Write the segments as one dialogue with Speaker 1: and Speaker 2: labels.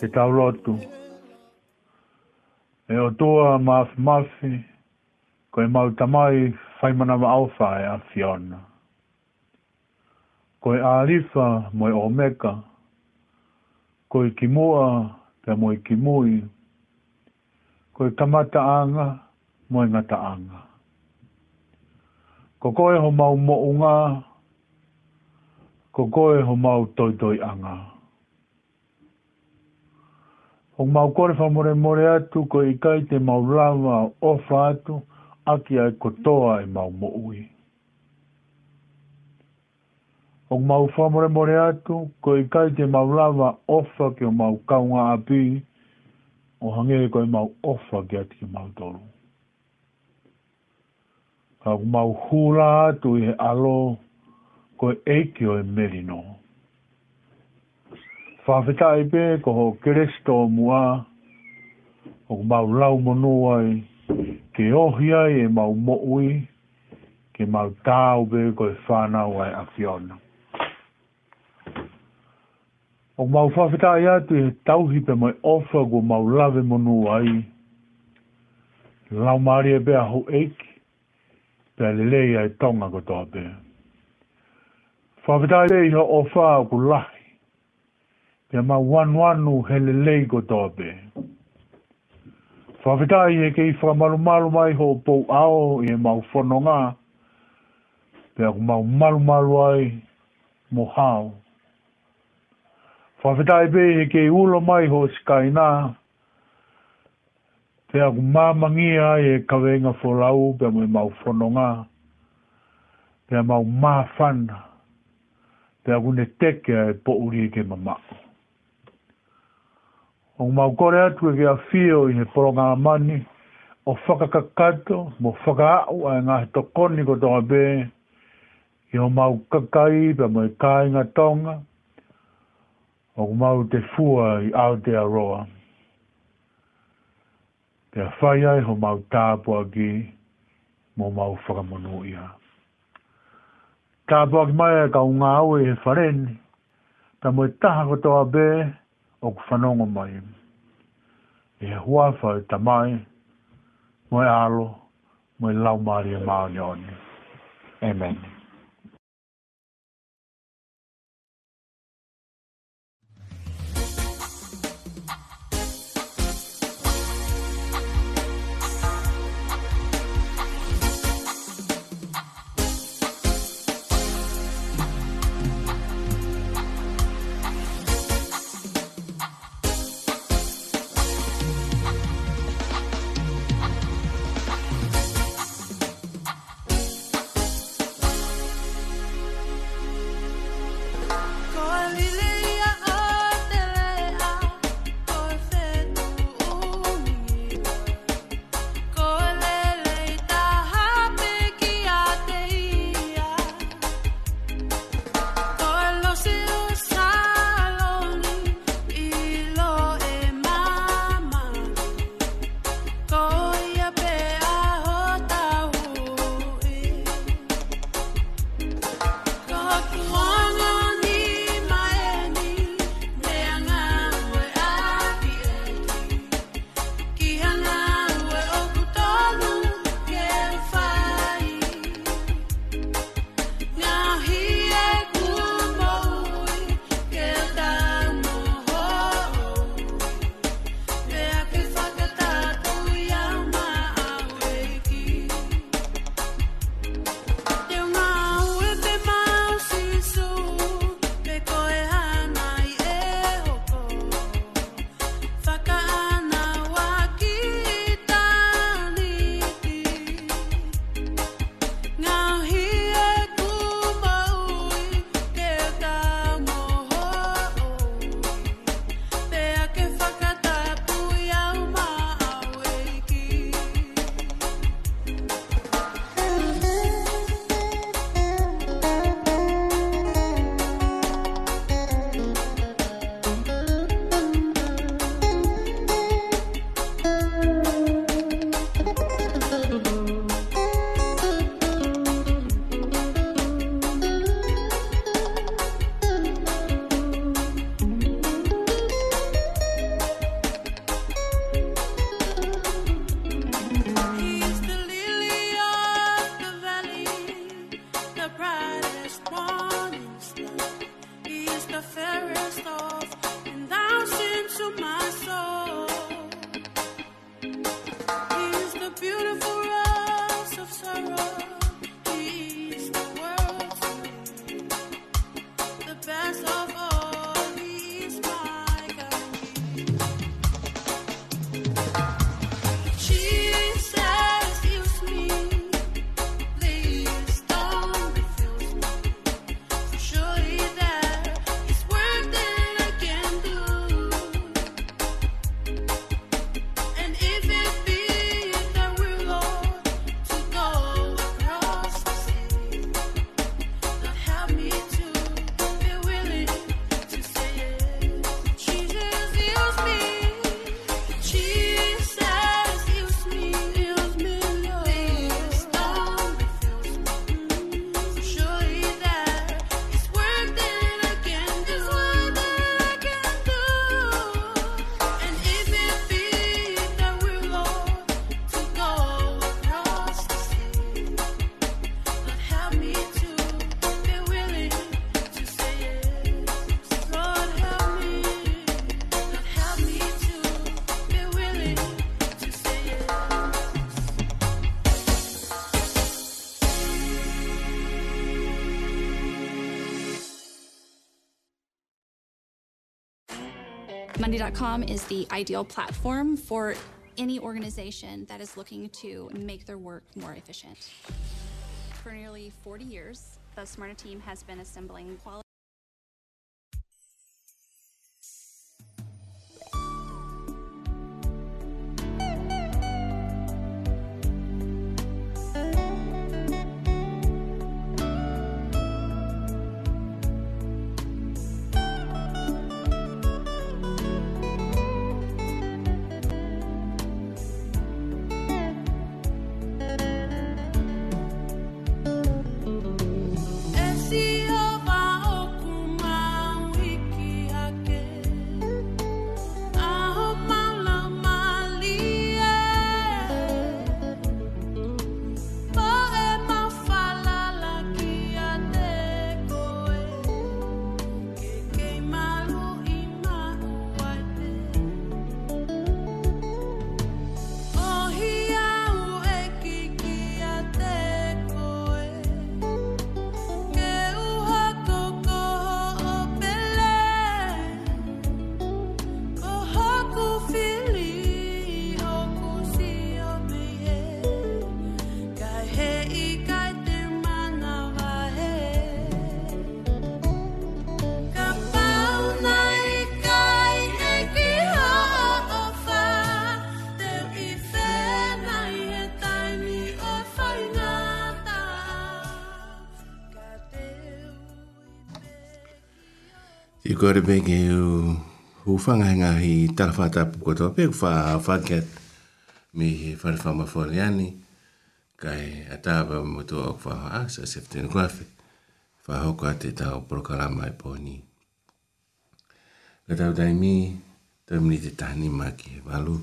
Speaker 1: te tau lotu. E o toa maaf mafi, koe mau tamai whai manawa alfa e a Fiona. Ko e alifa mo e omeka, ko e te mo e kimui, koe e kamata anga mo e ngata anga. Ko koe ho mau mo unga, ko koe ho mau toi toi anga. O mau kore wha more more atu ko i kai te mau rawa o wha atu aki ai kotoa i mau mo'ui. O mau wha more more atu ko i kai te mau rawa o wha ki o mau kaunga api o hange e ko i mau o wha ki ati ki mau toru. O mau hula atu i he alo ko i e eiki o i e merinoa whawhetai pē ko ho keresto mua, o mau lau monuai, ke ohi ai e mau mo'ui, ke mau tāu pē ko e whānau ai afiona. O mau whawhetai atu e tauhi pē mai ofa ko mau lave monuai, lau maari e pē ho eiki, pē lelei ai tonga ko tō pē. Whawhetai pē iho ofa ko lahi, e ma wanu anu hele leigo tobe. Whawhetai e kei whamalu malu mai ho pou ao e mau whono ngā, pia ku mau malu malu ai mo hao. Whawhetai pe e kei ulo mai ho skai nā, pia ku mamangi ai e kawenga wholau pia mui e mau whono ngā, pia mau mafana, pia ku ne teke e pouri e ke mamako o mau kore atu e kia fio i he poro ngā mani, o whakakakato, mo whakaau ai ngā he tokoni ko tonga bē, i o mau kakai pa mo i kāinga tonga, o mau te fua i Aotearoa. Te a whai ai ho mau tāpua ki, mo mau whakamonu ia. Tāpua ki mai e ka unga au e he wharen, ta mo i taha ko toa bē, o ku whanongo mai. E hua whau ta mai, moe alo, moe lau maria maa Amen. Amen. Look
Speaker 2: is the ideal platform for any organization that is looking to make their work more efficient. For nearly 40 years, the Smyrna team has been assembling quality. kore bege u hufanga hi talafata pukoto pe fa faket mi farfama foliani kai ataba moto ok fa ha sa septen kwafe fa hoko ate tau programa e poni Gatau daimi tamni te tahni maki valu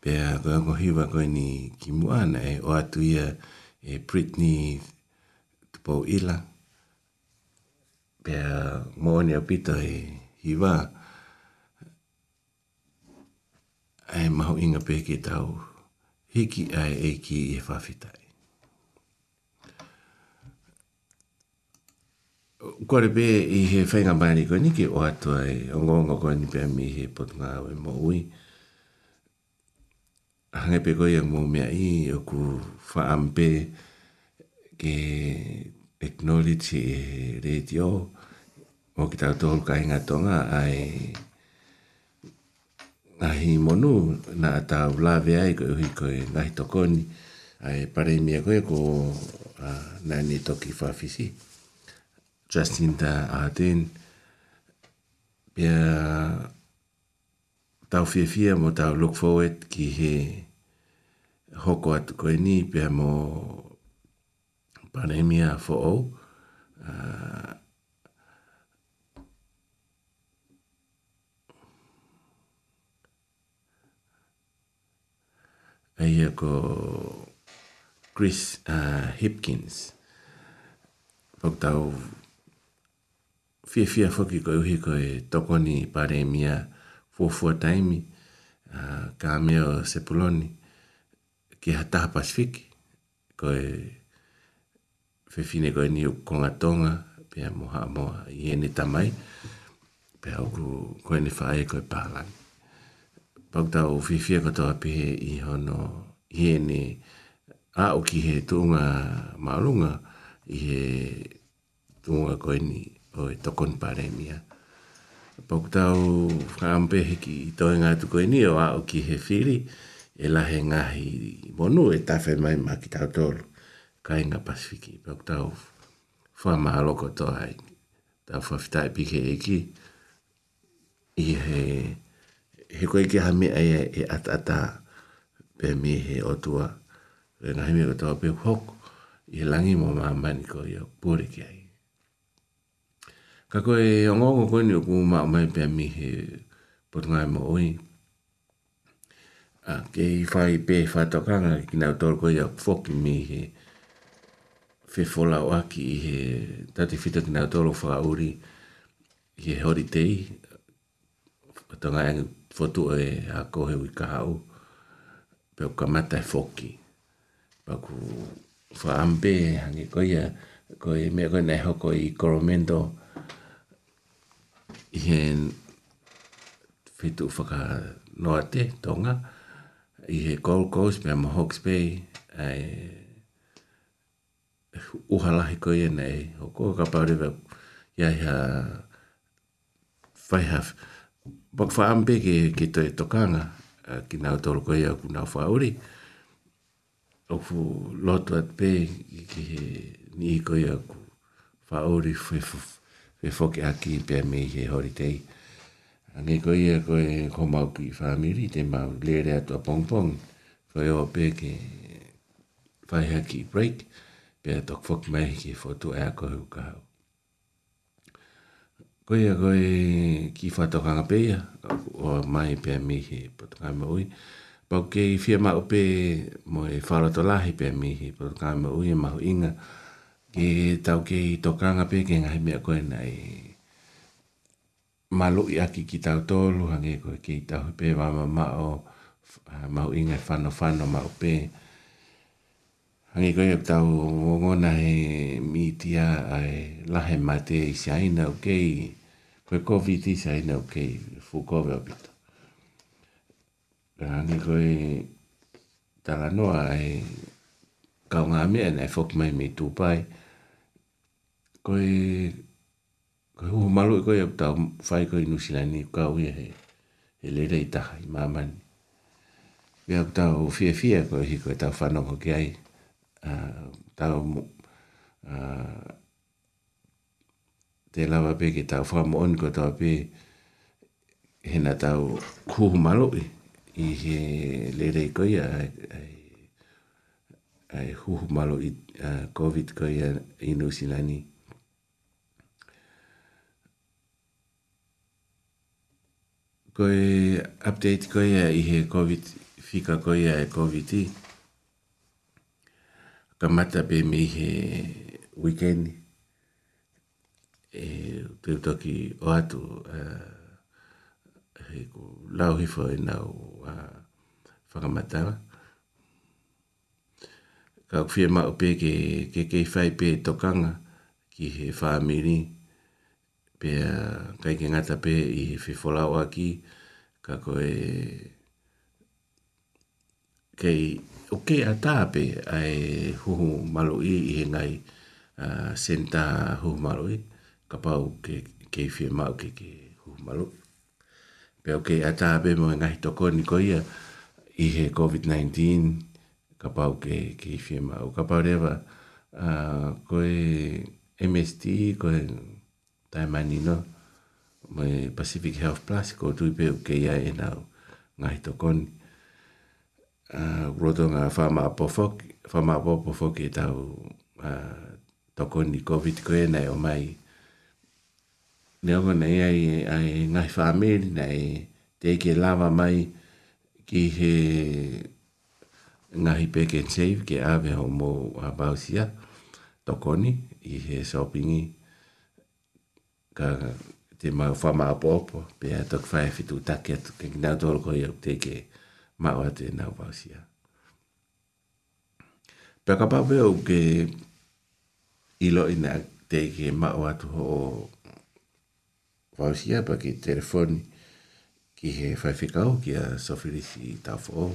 Speaker 2: pea koe ko hiwa koe ni kimuana e o atu e Britney tupou ila. pia mōni a pita i hiwa. Ai mahu inga pēke tau hiki ai e ki e whawhitai. Kua re pē i he whainga mani koe ni ki o atua i o ngonga koe ni pē mi he potunga awe mō ui. Hange pē koe i mō mea i o ku whaampe ke acknowledge he reiti o
Speaker 3: mo ki tau tohu ka hinga tonga ai ngahi monu na ata ulawe ai koe uhi koe ngahi tokoni ai pare mia koe ko uh, nani toki whawhisi Justin da Arden pia tau fia fia mo tau look forward ki he hoko atu koe ni pia mo pandemia for all uh, ai ko Chris uh, Hipkins Poktau fia fia foki ko uhi ko e tokoni pare mia fuafua taimi uh, ka mea o Sepuloni ki ha taha Pasifiki ko e fefine ko e niu konga tonga pia moha moha iene tamai pia uku ko e ni whae ko e pahalani pakta o fifia kato api i hono i ne a o ki he tuunga maurunga i he tuunga koini o e tokon paremia. Pakta o whaampe he ki i toi ngā tu koini o a o ki he whiri e lahe ngahi monu e tawhe mai ma ki tau tolu ka inga pasifiki. Pakta o whamahalo koto hai. Tau whawhitai pike e ki i he he koe ke ha me ai e at ata pe me he o tua e ngahi me kotoa pe hoko i he langi mo maa mani ko i o pore ki ai ka koe o ngongo koe ni o kumu maa mai pe me he potongai mo oi ke i whai pe i whai tokanga ki nau tol koe i o foki me he fe fola o aki i he tati fita ki nau tolo whakauri i he hori tei tonga e fotu e a kohe ui kahau pe o kamata e foki paku fa ambe hangi koia koe mea koe nei hoko i koromendo i hen fitu whaka noa te tonga i he Gold Coast mea mo Hawke's Bay ai uhalahi koe e nei hoko ka pāriwa i aia whaihaf whaihaf Pak fa ampe ke ke to e tokanga ki na to ko ya ku na fa O fu lot wat pe ki ni ko ya ku fa ori fe fo fe fo ke aki pe me he holiday. Ange ko ya ko e ko ma ki fa te ma le re to pong pong. Fo yo pe ke fa ki break. Pe to fo ki me ki fo to e ko ka. Koe a koe ki whātokanga pēia, o mai pēr mihi patakama ui. Pau ke i whia mau pē mo e whāroto lahi pēr mihi patakama ui e mahu inga. Ke tau ke i tokanga pē ke ngahi mea koe na e malu i aki ki tau tolu hange koe ke i tau pē wama mao mahu inga e whano whano mau pē. Hangi koe e tau ngona e mitia ai lahe mate i siaina o kei. Okay. koe kofi ti sa ina o kei fu kofi o pito. Rani koe tala noa e kau ngā mea nei fok mai mi tūpai. Koe koe hu malu e koe tau whai koe nusilani ka uia he e lele i taha i mamani. Pia ku tau fie fie koe hi koe tau whanoko ki ai. Uh, tau uh, te lawa pe ki tau wha mo onko tau pe hena tau kuhu malo i he lere i koia ai, ai huhu malo i uh, COVID koia i Nusilani. koe update koia i he COVID, fika koia e COVID i. Ka mata pe mi he weekend e te toki o atu uh, he ko lau hifo e nau a uh, whakamatara. Ka kwhia mao pe ke ke ke whai pe tokanga ki he whaamiri pe a kai ke ngata pe i he whiwholau aki ka koe kei o kei a tāpe ai huhu malo i i he ngai senta huhu malo i ka pau ke ke fi ma ke ke hu malo pe o ke ata be mo e nga hito ko ni ko ia i he covid 19 ka pau ke ke fi ma o ka pau reva a ko e mst ko e taimani no me pacific health plus ko tu pe o ke ia e na nga hito ko ni a roto nga fama po fok fama po po fok e tau a Tokoni COVID-19 ko e nei o mai ne ona nei ai ai ngai family nei te ke lava mai ki he ngai peke save ke ave ho mo abausia tokoni i he shopping ka te mau fa ma popo pe tok fa e fitu tak et ke na dor ko yo te ke ma o te na abausia pe ka pa ke ilo ina te ke ma o atu ho vausia pa ki telefoni ki he whaifika au ki a sofirisi tafo o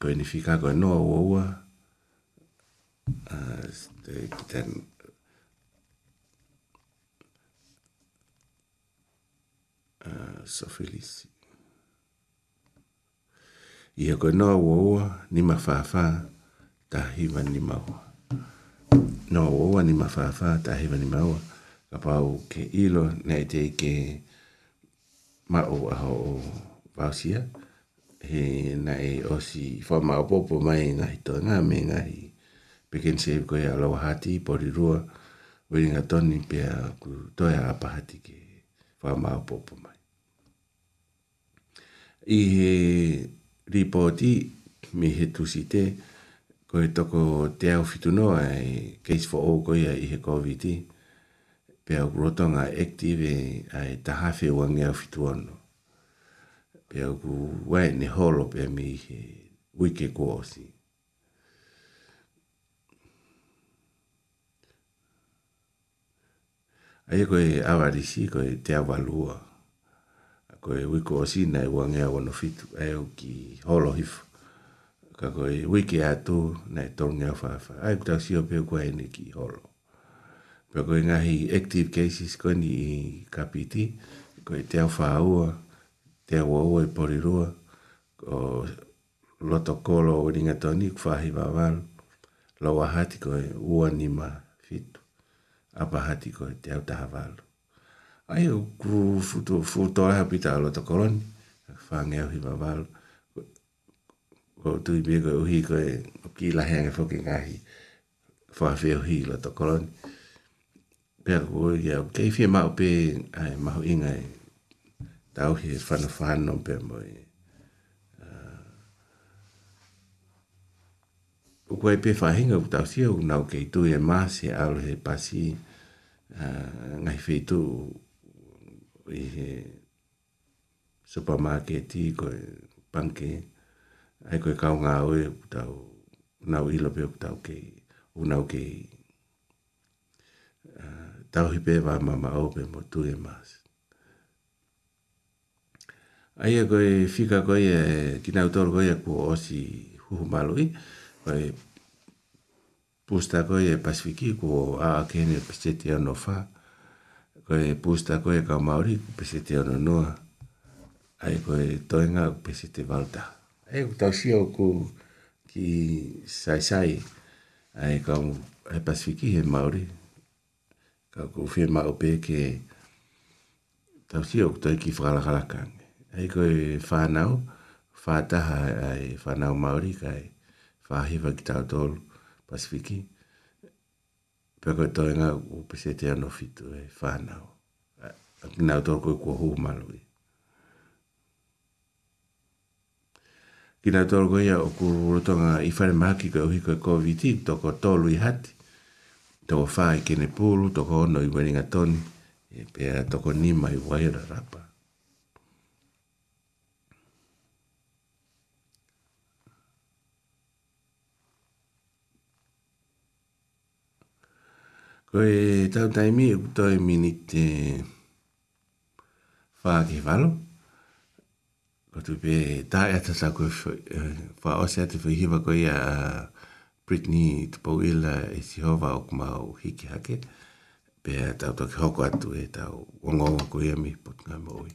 Speaker 3: koe ni whika koe noa ua ua uh, ki tan uh, sofirisi ia koe noa ua ua ni mawhawhaa tahiwa ni maua noa ua ua ni tahiwa ni maua ka pau ke ilo nei te ke ma o a ho vasia he nei o si fo ma o popo mai na hito na me na hi pekin se ko ya lo hati po ri rua we nga toni pe a ku to ya pa hati ke fo ma o popo mai i he ripoti mi he tusi te ko e toko te au fitu noa e case for all ko ya i he covid -19 pe au rotonga active ai taha fe wangi au fitu ono. Pe au ku wai ne holo pe mi he wike kua osi. Aia koe awarisi koe te avalua. Koe wiko osi nai wangi au wano fitu ai au ki holo hifu. Ka koe wiki atu nai tongi au fafa. Ai kutau sio pe kua ene ki holo pe koe ngahi active cases koe ni kapiti, koe te au whaaua, te au au e porirua, o loto kolo o ringa toni kwhahi wawaru, lau ahati koe ua ni ma fitu, apa hati koe te au taha wawaru. Ai o kru futu, futu aha pita a loto koloni, kwhange au hi wawaru, ko tui bie koe uhi koe, o ki lahe ange foke ngahi, kwhafi au hi loto koloni, pea koe ia o kei fia mao pe ai maho inga e tau he whanawhano pe mo e o koe pe whahinga o tau sia o nau kei tu e maa se aolo he pasi ngai tu i he supermarketi koe panke ai koe kaunga oe o tau nau ilo pe o tau kei o nau kei tau hipe wa mama au pe mo tu e mas. Ai e koe fika koe e kina utor koe e kua osi huhu malui, koe pusta koe e pasifiki kua a akene pese te ono fa, koe pusta koe e kau maori pese te ono noa, ai koe toenga pese te valta. Ai kua tau sio ku ki sai sai, ai kau e pasifiki he maori, ka ko fe ma o pe ke ta si o ta ki fra la la kan ai ko fa na o fa ta ai fa na o ma ri ka ai fa hi va ki ta tol pasifiki pe ko to na o pe se te ano fitu e fa na o a ki na to ko ko hu ma lu ki na to ko ya o ku ro to na i fa ma ki ko hi ko covid ti to ko to lu i hati toko whaa i kene pūlu, toko ono i weringa toni, e pia toko nima i waira rapa. Koe tau taimi e kutoe mini te whaa ke whalo. Ko tu pe tae atasa koe eh, whaa ose atu whi hiva koe a... Uh, Britney te pauila e si hova o kumau hiki hake. Pea tau toki hoko atu e tau wongonga kuia mi potunga mo oi.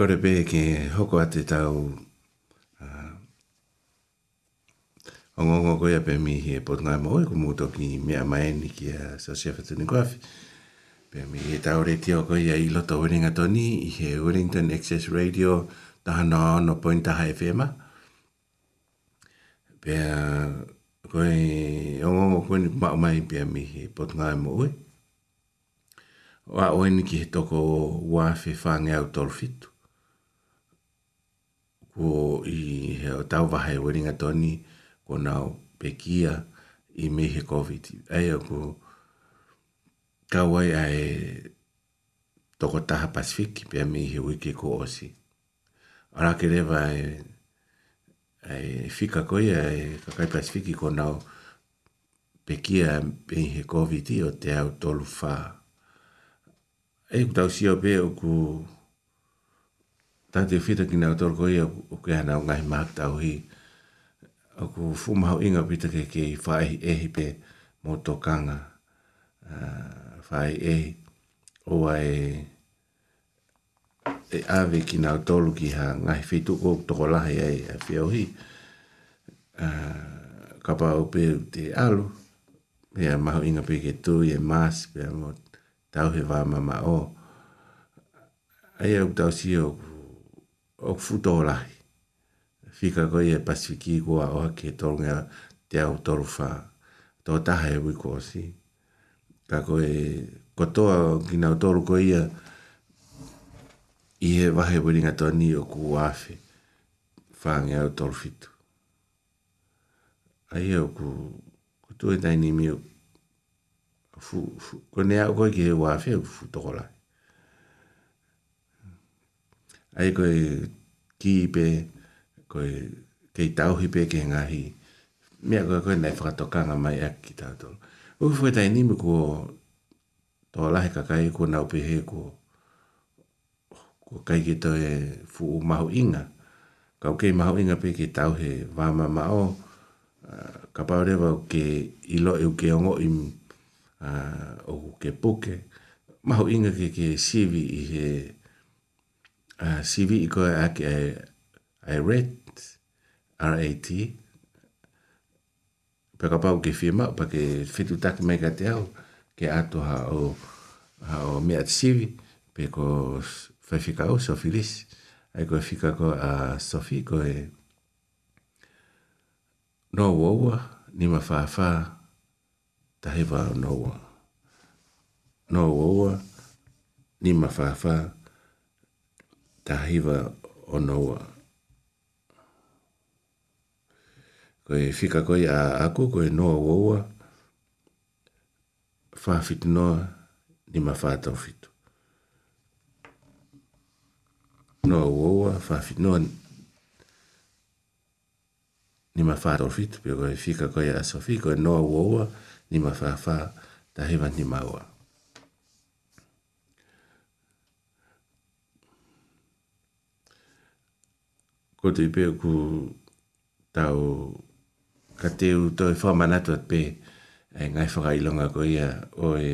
Speaker 3: kore pe ki hoko ate tau uh, ongo ongo koi ape mi hie pot mo mohoi ku muto ki mea maeni ki a sosia fatuni kuafi pe mi hie tau re tio koi a iloto uringa toni i he Wellington Access Radio taha no no point taha FM e pe a koi ongo ongo koi ma mai pe mi hie pot ngai mohoi wa ni ki he toko wa fe fangeau tolfitu o i he o tau wahai weringa toni ko nao pekia i me he COVID. Ai o ko kawai ai e toko taha Pacific pe a me he wiki ko osi. Ara ke rewa e, e fika koi e kakai Pacific ko nao pekia me he COVID o te au tolu wha. Ei kutau si o pe o ko... Ku... Tā te whita ki nā tōru koe ia o kia hana o ngahi māk tāu hi. O ku fūmahau inga pita ke ke i whai ehi pe mō tō kanga. Whai ehi o ai e awe ki nā tōru ki ha ngahi whitu o tōko lahi ai a whiau hi. Ka pā o pē te alu. Pea mahu inga pe ke tū e māsi pe mō tāu he wā mama o. Ai au tāu si o ku o futo o lahi. Fika koe e pasifiki kua o ake tōrunga te au tōru wha. Tō taha e wiko o si. Ka koe kotoa o kina o tōru koe ia i he wahe wiringa tō ni o ku wafe whaange au tōru fitu. Ai au e ku kotoa e tai ni mi o fu, fu. Kone au koe ki he wafe o futo o lahi ai koe ki pe koe kei tauhi pe ke ngahi mea koe koe nei whakatokanga mai ak ki tau tolu ufu koe tai nimi ko tō lahi kakai ko nau pehe ko ko kai ki tau e fuu mahu inga kau kei mahu inga pe ke tauhi vama mao ka paurewa ke ilo e uke ongo im uh, o ke puke mahu inga ke ke sivi i he uh, uh, CV i koe ak e, e RAT, R-A-T, pe ka pau ke whia mau, pa ke whetu taki mai ka te au, ke ato ha o, ha o mea te CV, pe ko whaifika au, so filis, ai koe whika ko a uh, Sofi, koe no wawa, ni ma whaafa, tahewa o no wawa. No wawa, ni ma whaafa, tahiva o noa. Koe fika koe a aku, koe noa woua, whawhit noa ni ma whātau fitu. Noa woua, whawhit noa ni ma whātau fitu, pio koe fika koe a sofi, koe noa woua ni ma whawha tahiva ni maua. ko te pe ku tau ka te u to e fa manatu at pe e ngai fa longa ko ia o e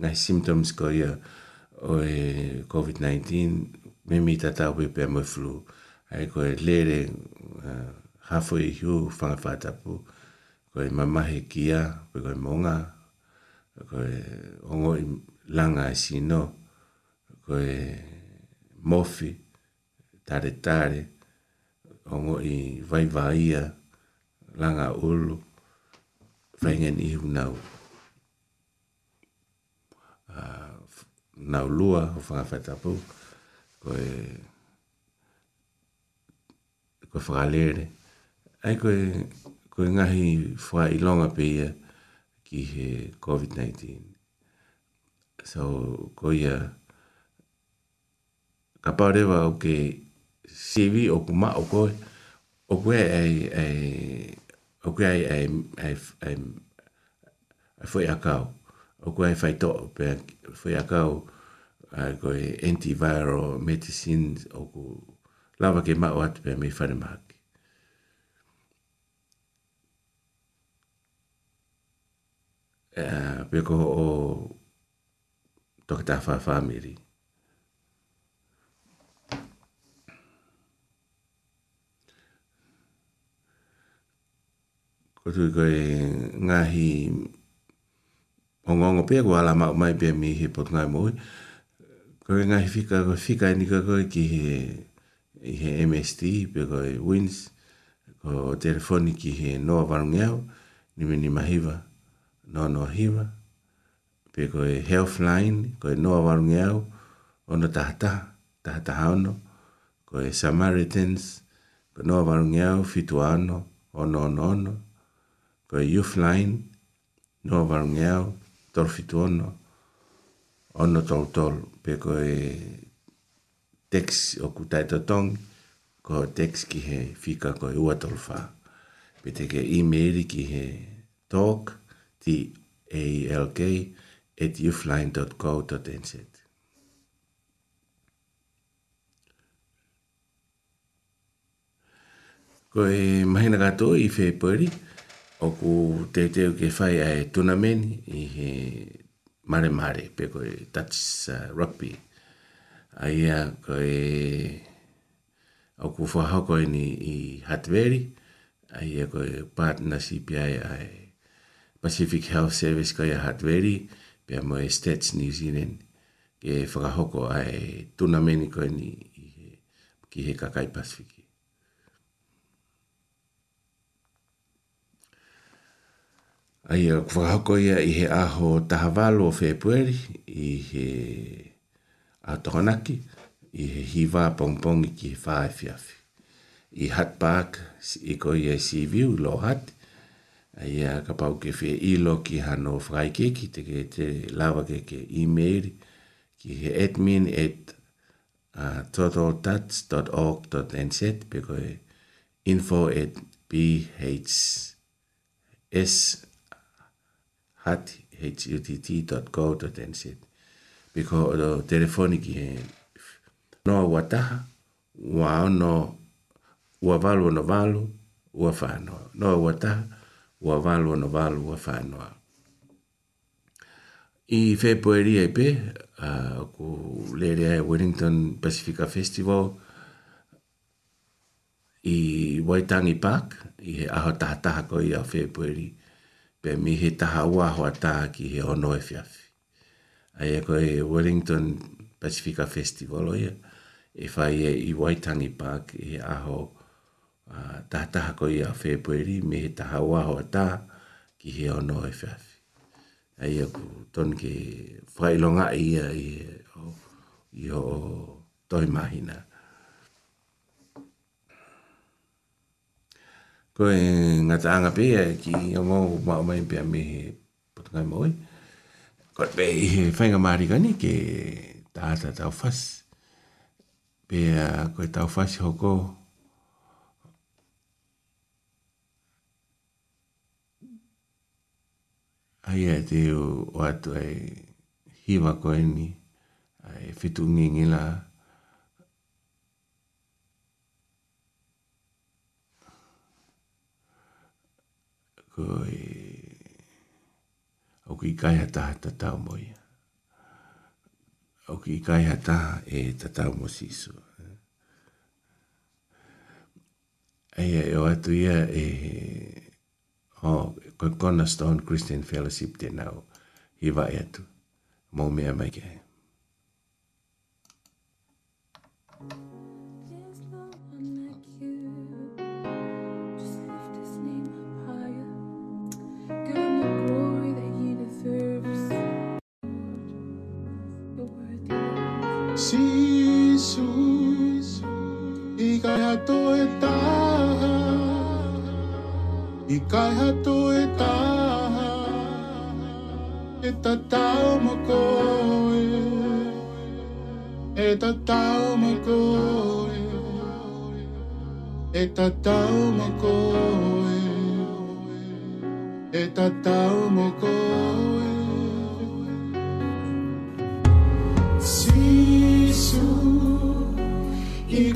Speaker 3: ngai symptoms ko ia o e covid 19 me mi tata pe pe mo flu ai ko e lere uh, hafo e hiu fanga fatapu ko e mamahe kia pe ko e monga ko e ongo i langa e sino ko e mofi tare tare tare ongo i vai vai ia langa ulu fengen i hu nau uh, nau lua o whanga whetapu koe koe whakalere ai koe koe ngahi whua i longa pe ia ki he COVID-19 so koe ia ka pārewa o okay, ke CV o kuma o ko o ko ai ai o ko ai ai ai ai ai foi akau o ko ai fai to pe foi akau ai ko antiviral medicines o ko lava ke ma o at pe me fai ma Uh, eh, pe ko o tokita fa family. ko tu ko e ngahi ongongo pe ko ala mau mai pe mi he pot ngai mo ko e ngahi fika ko fika ni ko ko ki he i he MST pe ko e wins ko telefoni ki he noa varungeo ni me ni mahiwa noa noa hiwa pe ko e healthline ko e noa varungeo ono tahata tahata haono ko e samaritans ko noa varungeo fitu ano ono ono ono, ono pa youth line no varungeau torfitu ono ono tol tol pe ko e tex o kutai totong ko tex ki he fika ko e ua tolfa pe te ke email ki he talk t a l k at youthline.co.nz ko e mahina gato i fe pori ko o ku te te ke fai ai tuna meni i he mare mare pe ko touch uh, rugby ai a ko e o ku fa ha ko e ni i hatveri ai a ko e partnership ai ai Pacific Health Service ko e hatveri pe mo e stats New Zealand ke fa ha ko ai tuna meni ko ni i he, ki he kakai Pacific ai eh, ko fa ko ia i he aho tahavalo fe pueri i he atronaki i he hiva pompong ki fa fiaf i hat park i ko ia si viu lo hat ai eh, ka pau ke fe i lo ki hano fraike ki te ke te lava ke ke email ki he admin at uh, totaltats.org.nz pe ko e info at bhs hut.go.nz piko o telefoni ki he noa ua taha ua ono ua valu ono valu ua whanoa noa ua taha ua valu ono valu ua whanoa i whepoeria i pe uh, ku lere ai Wellington Pacifica Festival i Waitangi Park i he aho taha taha ko i a whepoeria pe mi he taha ua hoa taha ki he ono e fiafi. Ai e koe Wellington Pacifica Festival o ia, e whai e i Waitangi Park e aho uh, taha taha koe a Whepoeri, mi he taha ua hoa taha ki he ono e fiafi. Ai e ku ton ke whailonga ia i ho tohi mahina. ko e ngatanga pe e ki o mo ma mai pe me potunga mo e ko pe e whainga maari gani ke ta ta fas pe a koe tau fas hoko ai e te o atu ai hiwa koe ni ai fitu ngingi la Oi. Oki au ki kai hata hata tau moia Oki ki kai hata e tau mo siso Ei, ei o tu ia e o oh, kona Stone Christian Fellowship te nau Hiva e atu mea mai ke Jesus, i kai ha to e ta, i kai ha to e ta, e ta tau mo koe, e ta tau mo koe, e ta tau mo koe, e ta tau mo koe.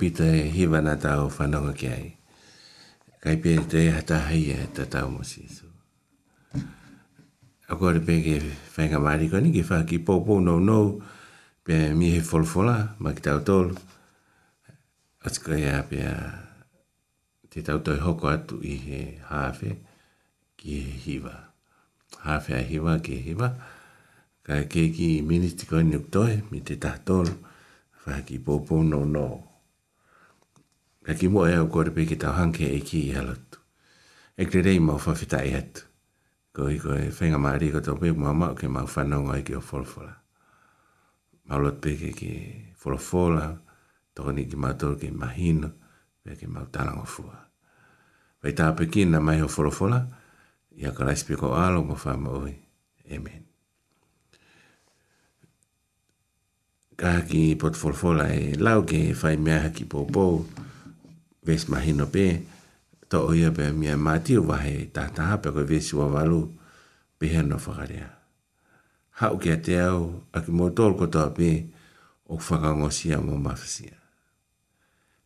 Speaker 3: pita e hiva na tau whanonga ki ai. Kai pia e te hata hai e ta tau mo si su. A kore pia ke whainga maari koni ki wha ki pōpō no no pia mi he folfola ma ki tau tolu. Ati kore a pia te tau toi hoko atu i he hawhi ki he hiva. Hawhi a hiva ki he hiva. Kai ke ki ministi koni uktoi mi te tau tolu. Whaki pōpō no no. no. Na ki mua eo kore pe ki tau hanke e ki i halatu. E kre rei mau fafita i hatu. Ko i koe whenga maa riko tau pe mua mau ke mau whanonga i ki o folfola. Mau lot pe ke ki folfola, toko ni ki mātoro ki mahino, pe ke mau talango fua. Vai tā pe ki na mai o folfola, i a karais pe ko alo mo wha maui. Amen. Kaha ki potfolfola e lau ke whai mea haki pōpō, pōpō, vesi mahino pe to o ia pe mia mati o wahe tataha pe koe vesi wa walu pe hea no whakarea. Hau kia te au a ki mō tōl kotoa pe o whakangosia mō mawhasia.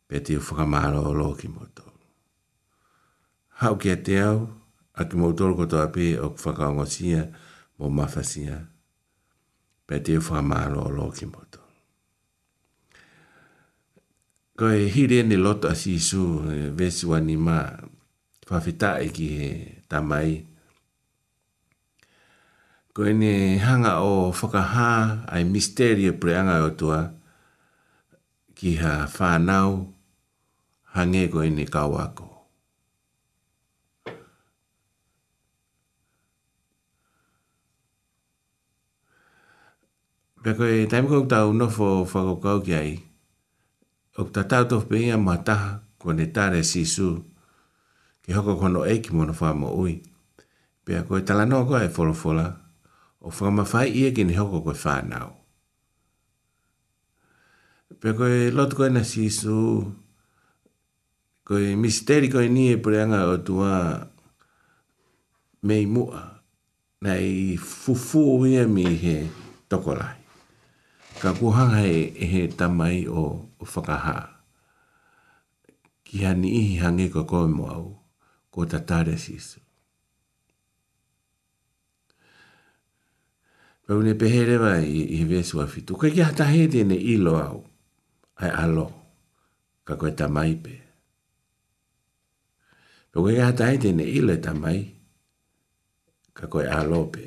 Speaker 3: Pe te u whakamaro o lo ki mō tōl. Hau kia te au a ki mō tōl kotoa pe o whakangosia mō mawhasia. Pe te u whakamaro o lo ki mō tōl ko e hire ni lota si su e vesu anima fa fita e ki he tamai ko e ni hanga o whakaha ai misterio preanga o tua ki ha whanau hange ko e ni kawako Pekoe, taimikou tau nofo whakokau ki ai, Ok ta tau tof pe ia mataha ko ne tare si su. Ke hoko kono e ki mono wha mo ui. Pe a koe tala no koe folo fola. O wha ma whai ia ki ne hoko koe wha nao. Pe koe lotu koe na si su. Koe misteri koe ni e preanga o tua mei mua. Nei fufu ia e mi he tokolai. Ka kuhanga he, he tamai o tamai o ko whakaha. Ki hani ihi hangi ko koe mo au, ko ta tare sisu. Pau ne pehere wai i he vesu afitu. Kwa ki hata he tene ilo au, ai alo, ka koe ta mai pe. Pau ki hata he tene ilo e ta mai, ka koe alo pe.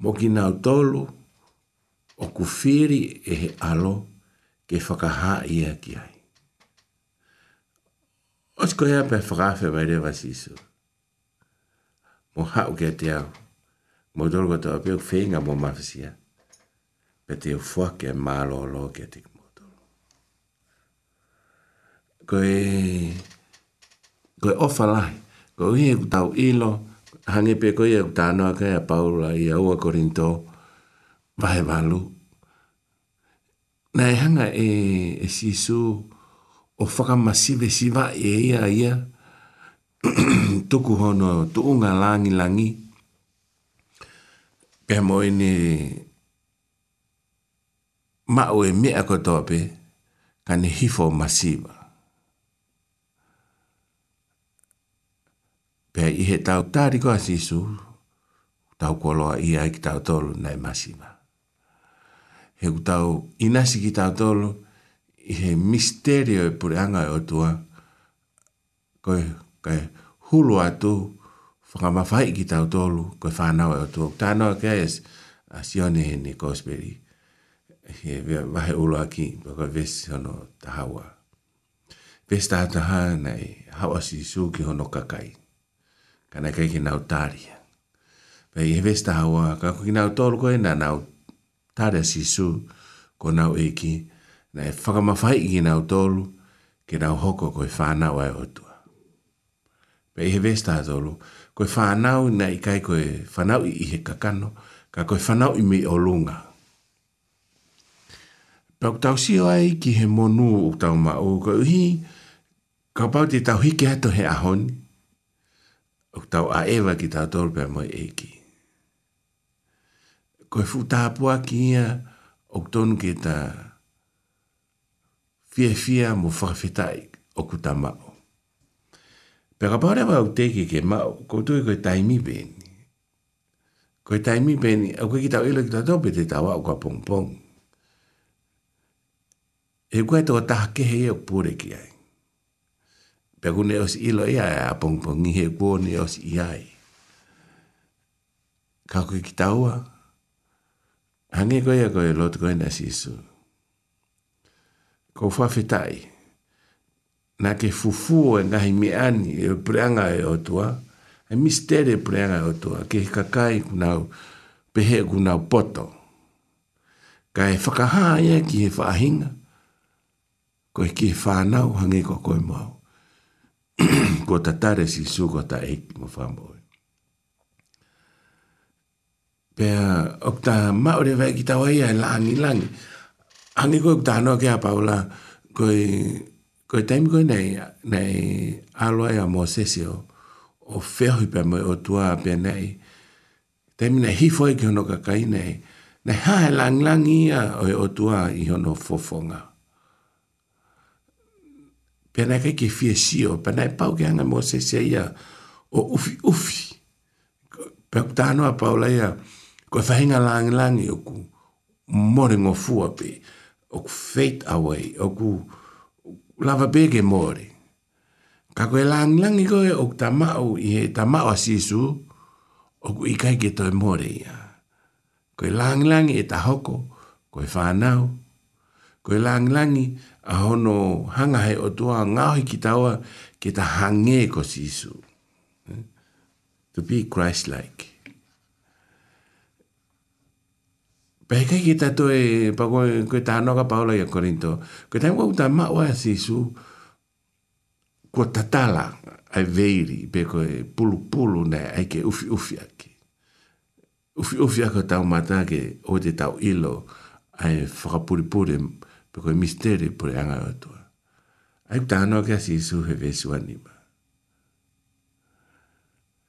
Speaker 3: Mokina o tolu, o kufiri e he alo pe ke whakaha i a ki ai. O tiko hea pe whakawhe mai rewa si isu. Mo hau kia te au. Mo doro kato a peo whenga mo mawhisia. Pe te ufua ke malo lo kia te mo doro. Koe... Koe ofa lai. Koe hie kutau ilo. Hange pe koe hie kutanoa kaya paula i aua korinto. Vahe valu. Vahe valu na e hanga e, e sisu o whakamasive siva e ia ia tuku hono tuku ngā langi langi pia mo ini ma o e mea kotope kane hifo masiva pia i he tau tāriko a sisu tau koloa ia i ki tau tolu nai masiva he utau inasi ki tā tolo, i he misterio e pure anga e otua, koe kai hulu atu, whakamawhai ki tā tolo, koe whanau e otua. Tā no e a kia es, a sione he ni Cosberry, he wahe ulo aki, koe ves hono tahawa. Ves tā taha nei, hawa si su ki hono kakai, kanai kai ki nau tāria. Pei he ves tahawa, kako ki nau tolo koe na nau tāria, tare si su ko na o iki na e whaka mawhai i na o tolu ke na hoko ko e whanau ai o tua. Pe ihe vesta a tolu, ko e whanau na i kai ko e whanau i ihe kakano, ka ko e whanau i mi o lunga. Pau tau si o ai ki he monu o tau ma o ko uhi, ka pau te tau hi ke hato he ahoni, o tau a ewa ki tau tolu pe mo e iki. E koe futapua ki ia o tonu ki ta fia fia mo whawhetai o ku ta mao. Pera pāre wau teke ke mao, ko tui koe taimi bēni. Koe taimi bēni, au koe ki tau ilo ki tau tope te tau au kua pong pong. E koe tō taha kehe e o pūre ki ai. Pera kune osi ilo ia e a pong pong, ni he kua ne osi i ai. Kau koe ki tau au. Hange koe a koe lotu koe na si isu. Kou whawhetai. Nā ke fufu e ngahi me ani e preanga e otua. E mistere e preanga e otua. Ke he kakai kunau pehe kunau poto. Ka e whakaha ia ki he whahinga. Koe ki he whanau hange koe koe mau. ko tatare si isu ko ta eki mo whamboe. pea okta ma ore vai kita wai ai la ni la ni ani ko okta no ke paula ko ko taimi ko nei nei alo ai mo sesio o ferro pe mo o tua pe nei taimi nei hi foi ke no ka kai nei nei ha lang lang ia o o tua i no fofonga pe nei ke ke fie sio pe nei pau ke anga mo sesia ia o ufi ufi pe okta no paula ia ko e whahinga langi langi o ku mori ngō fua pe, o ku fate away, o ku lava bege mori. Ka koe langi langi koe o ku tamau i he tamau a sisu, o ku i kai ke toi mori ia. Koe langi langi e tahoko, koe whanau, koe langi langi a hono hanga hei o tua ngāhi ki taua ke ta hange ko sisu. Eh? To be Christ-like. Pai kai ki tato e pako e koe tāno ka paola i a Korinto. Koe tāi mwa uta mā oa si su kua tatala ai veiri pe koe pulu pulu ne ai ke ufi ufi aki. Ufi ufi aki o tau mata ke o te tau ilo ai whakapuri pure pe koe misteri pure anga o tua. Ai kua tāno ka si su he vesu anima.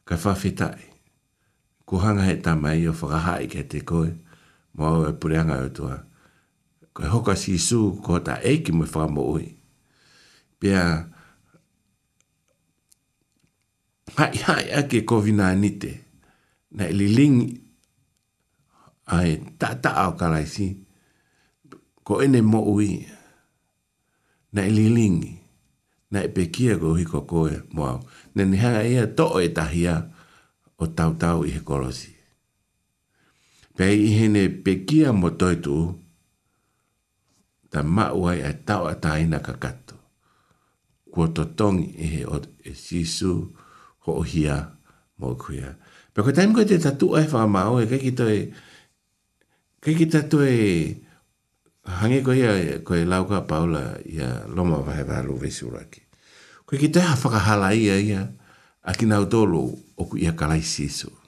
Speaker 3: Ka whawhetai. Kuhanga he tamai o whakahai ke te koe. Kuhanga he tamai o whakahai ke te koe mo e pureanga o e tua. Ko hoka si su, ko ta eiki mo e ui. Pea, hai hai ake kovina nite. na ili e lingi, ai ta ta au si. ko ene mo ui, na ili e lingi, na e pekia ko hiko koe mo au. Nen hea ea to e tahia o tau tau i he korosi pe i hene pekia mo toitu ta maua e tau a taina ka kato. Kua totongi e he o e sisu ho o hia mo kuia. Pe kua taimu koe te tatua e wha mao e kekito e kekita tu e hange koe ia koe lauka paula ia loma wahe wālu vesu raki. Koe ki te hawhakahala ia ia a kina o ku ia kalai sisu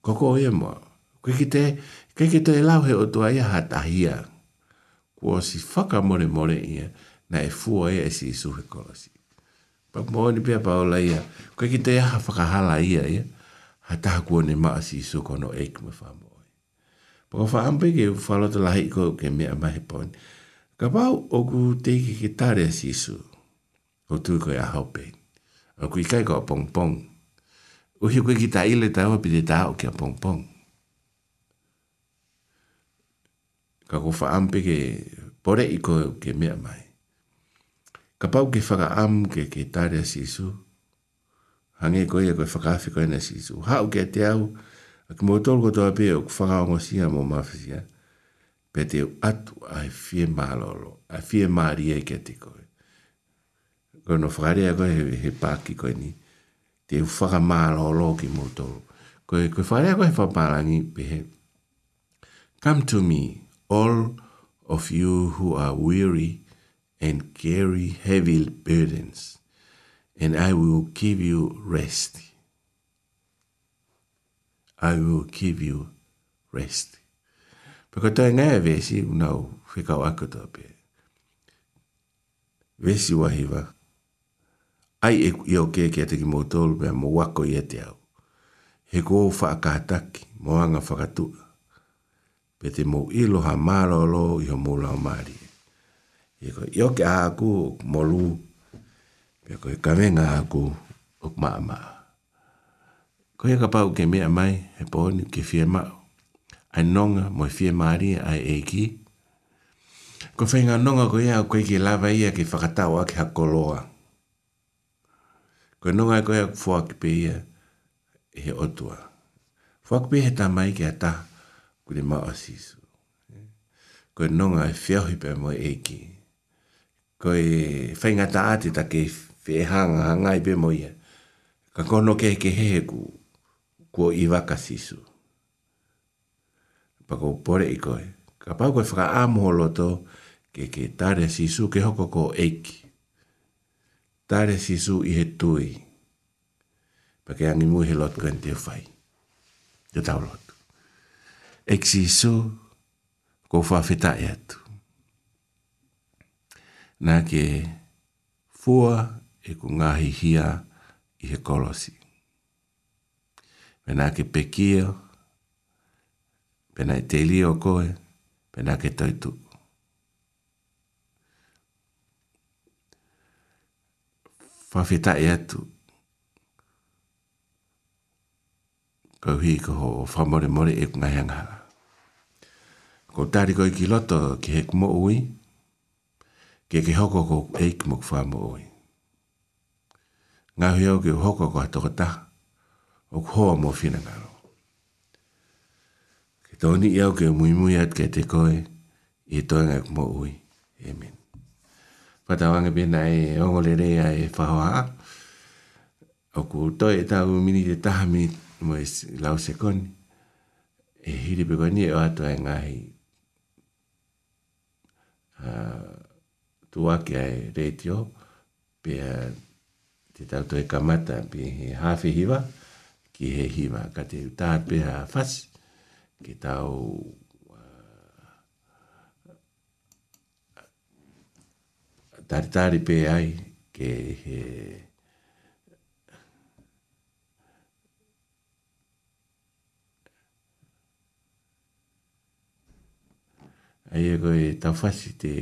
Speaker 3: koko o ia mua. Koe ki te, koe ki te lau he o tua ia ha tahia. Kua si whaka more more ia, na e fua ia e si isu he kolosi. Pak mua ni pia paola ia, koe ki te ia whakahala ia ia, ha taha kua ni maa si isu kono eik me wha mua. Pako wha ampe ke whalota lahi ko ke mea mahe poni. Ka pau o ku teike ki tare si isu, o tui koe a haupe. O kui kai ko a pong pong o hi koe ki tā ile tā o pite tā o kia pong pong. Ka ko wha ampe ke pore i koe ke mea mai. Ka pau ke whaka am ke ke tāre a sisu. Hange koe e koe whakawhi koe na sisu. Hau ke te au, a ke mōtol ko tō ape o kwhaka o ngosia mō mawhisia. Pe te atu a e fie mālolo, a fie mārie ke te koe. Kono whakare a koe he, he pāki koe ni. te u whaka mālolo ki moutou. Koe, koe wharea koe whapalangi pehe. Come to me, all of you who are weary and carry heavy burdens, and I will give you rest. I will give you rest. Pako toi ngai vesi unau whikau akotope. Vesi wahiwa. ai e i o ke ke atiki mōtolu pia mō wako i ete au. He kō whakataki, mō anga whakatua. Pe te mō ilo ha māra o lo i ho mō lao māri. I ko i o ke a aku mō lū, pia ko i kamenga a aku o kma a maa. Ko i ka pau ke mea mai, he pōni ke fie mao. Ai nonga mō fie māri ai e ki. Ko whainga nonga ko i a koe ki lava ia ki whakatawa ki Ko ki lava ia ki whakatawa ki hakoloa ko no ga e ko fuak pe ia e he otua fuak pe he tamai ke ata ku le ma asis ko no ga fe hi pe mo eki ko e fainga ta ate ta ke fe hang ai pe mo ia ka kono no ke ke he ku ko iwa ka sisu pa ko i koe. ka pa ko fra amo loto ke ke tare sisu ke hoko ko eki tare si su i he tui. Pake angi mui he lotu en teo fai. Te tau lotu. Ek si su ko whawhita e atu. Nā ke fua e ku ngahi hia i he kolosi. Pena ke pekio, pena i e te lio koe, pena ke toituku. whawhetai e atu. Kau hi ko ho whamore more e ngai hanga. Ko tari koi ki loto ki he mo ui, ke ke hoko ko e kumo ku whamo ui. Ngai hiau ki hoko ko hato kata, o ku mo fina ngaro. Ke tōni iau ke mui mui at ke te koe, i toenga kumo ui. Amen patawanga pina e ongo le rea e whahoa. O ku toi e tau mini te taha mi mo e lau se koni. E hiri pe koni e o ato e ngahi. Uh, tu wake ai reitio pe a te tau toi kamata pe he hawhi hiwa ki he hiwa ka te tāpeha whas ki tau tari tari pe ai ke he ai e koe tawhasi te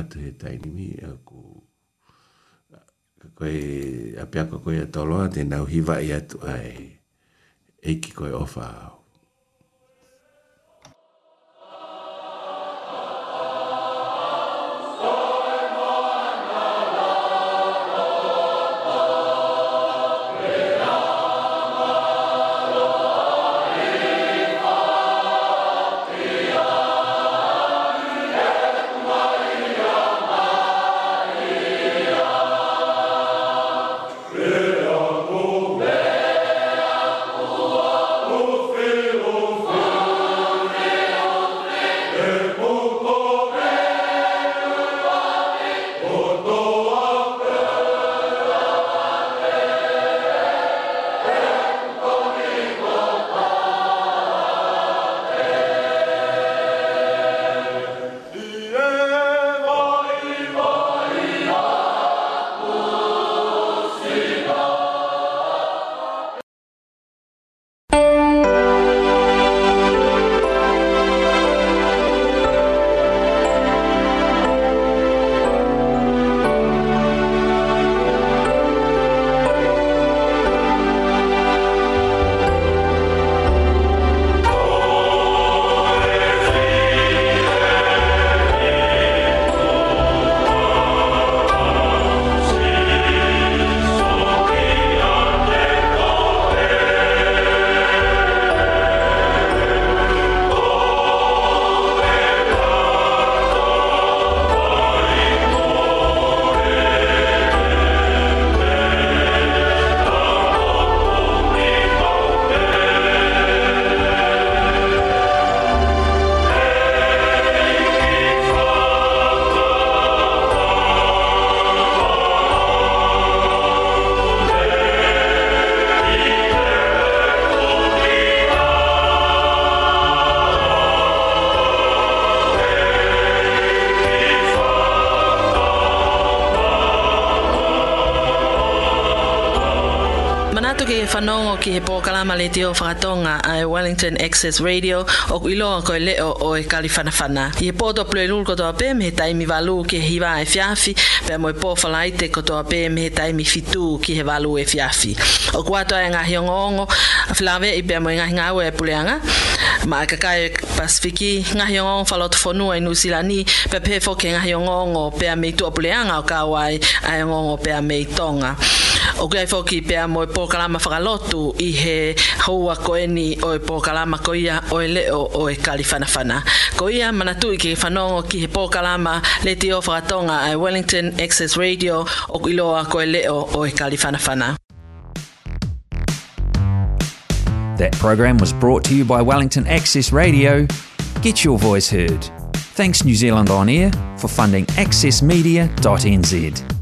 Speaker 3: atu he tainimi a ku koe apiako koe a toloa te nau hiva i atu ai e ki koe ofa au
Speaker 4: ki he pokalama le te o whakatonga a Wellington Access Radio o ku iloa koe leo o e kaliwhanawhana. I he pōto plue lulu kotoa pē me he taimi walu ki he hiwa e fiafi pe mo e pōwhala i te kotoa pē me he taimi fitu ki he walu e fiafi. O ku kuatoa e ngahi ongo a whilawe i pe mo e ngahi ngau e puleanga ma e kakai e pasifiki ngahi ongo whalotu whanua i nusilani pe pe fo ke ngahi ongo pe a meitua puleanga o kawai a ongo pe a meitonga. foki e pōkalama whakalotu i he houa koeni o e pōkalama ko ia o e leo o e Ko ia manatu i ke whanongo ki he pōkalama le te o whakatonga Wellington Access Radio o iloa ko e leo o e That program was brought to you by Wellington Access Radio. Get your voice heard. Thanks New Zealand On Air for funding accessmedia.nz.